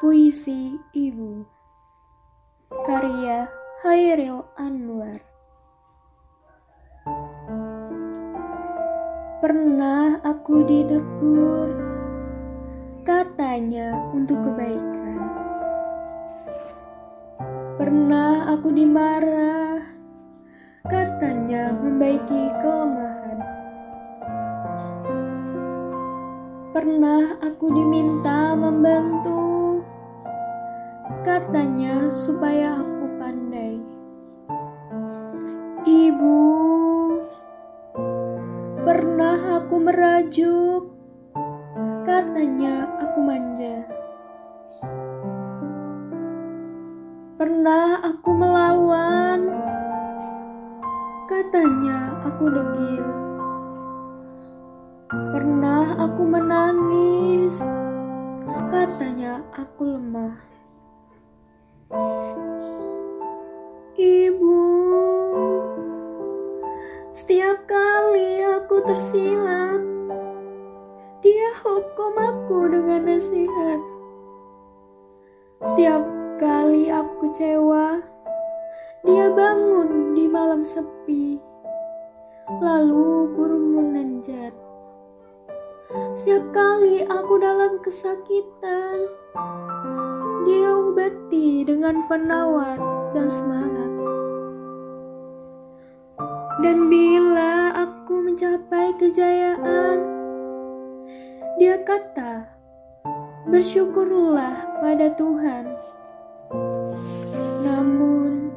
Puisi Ibu Karya Hairil Anwar. Pernah aku ditegur Katanya untuk kebaikan. Pernah aku dimarah Katanya membaiki kelemahan Pernah aku diminta membantu. Katanya supaya aku pandai. Ibu Pernah aku merajuk? Katanya aku manja. Pernah aku melawan? Katanya aku degil aku menangis, katanya aku lemah. Ibu, setiap kali aku tersilap, dia hukum aku dengan nasihat. Setiap kali aku kecewa, dia bangun di malam sepi, lalu burung menanjat. Setiap kali aku dalam kesakitan, dia obati dengan penawar dan semangat. Dan bila aku mencapai kejayaan, dia kata, bersyukurlah pada Tuhan. Namun,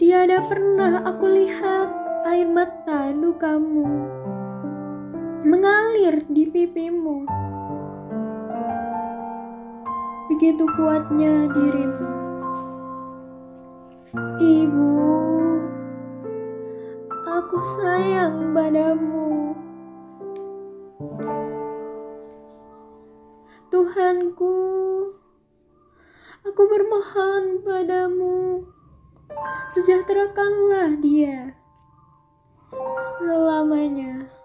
tiada pernah aku lihat air mata dukamu mengalir di pipimu. Begitu kuatnya dirimu. Ibu, aku sayang padamu. Tuhanku, aku bermohon padamu, sejahterakanlah dia selamanya.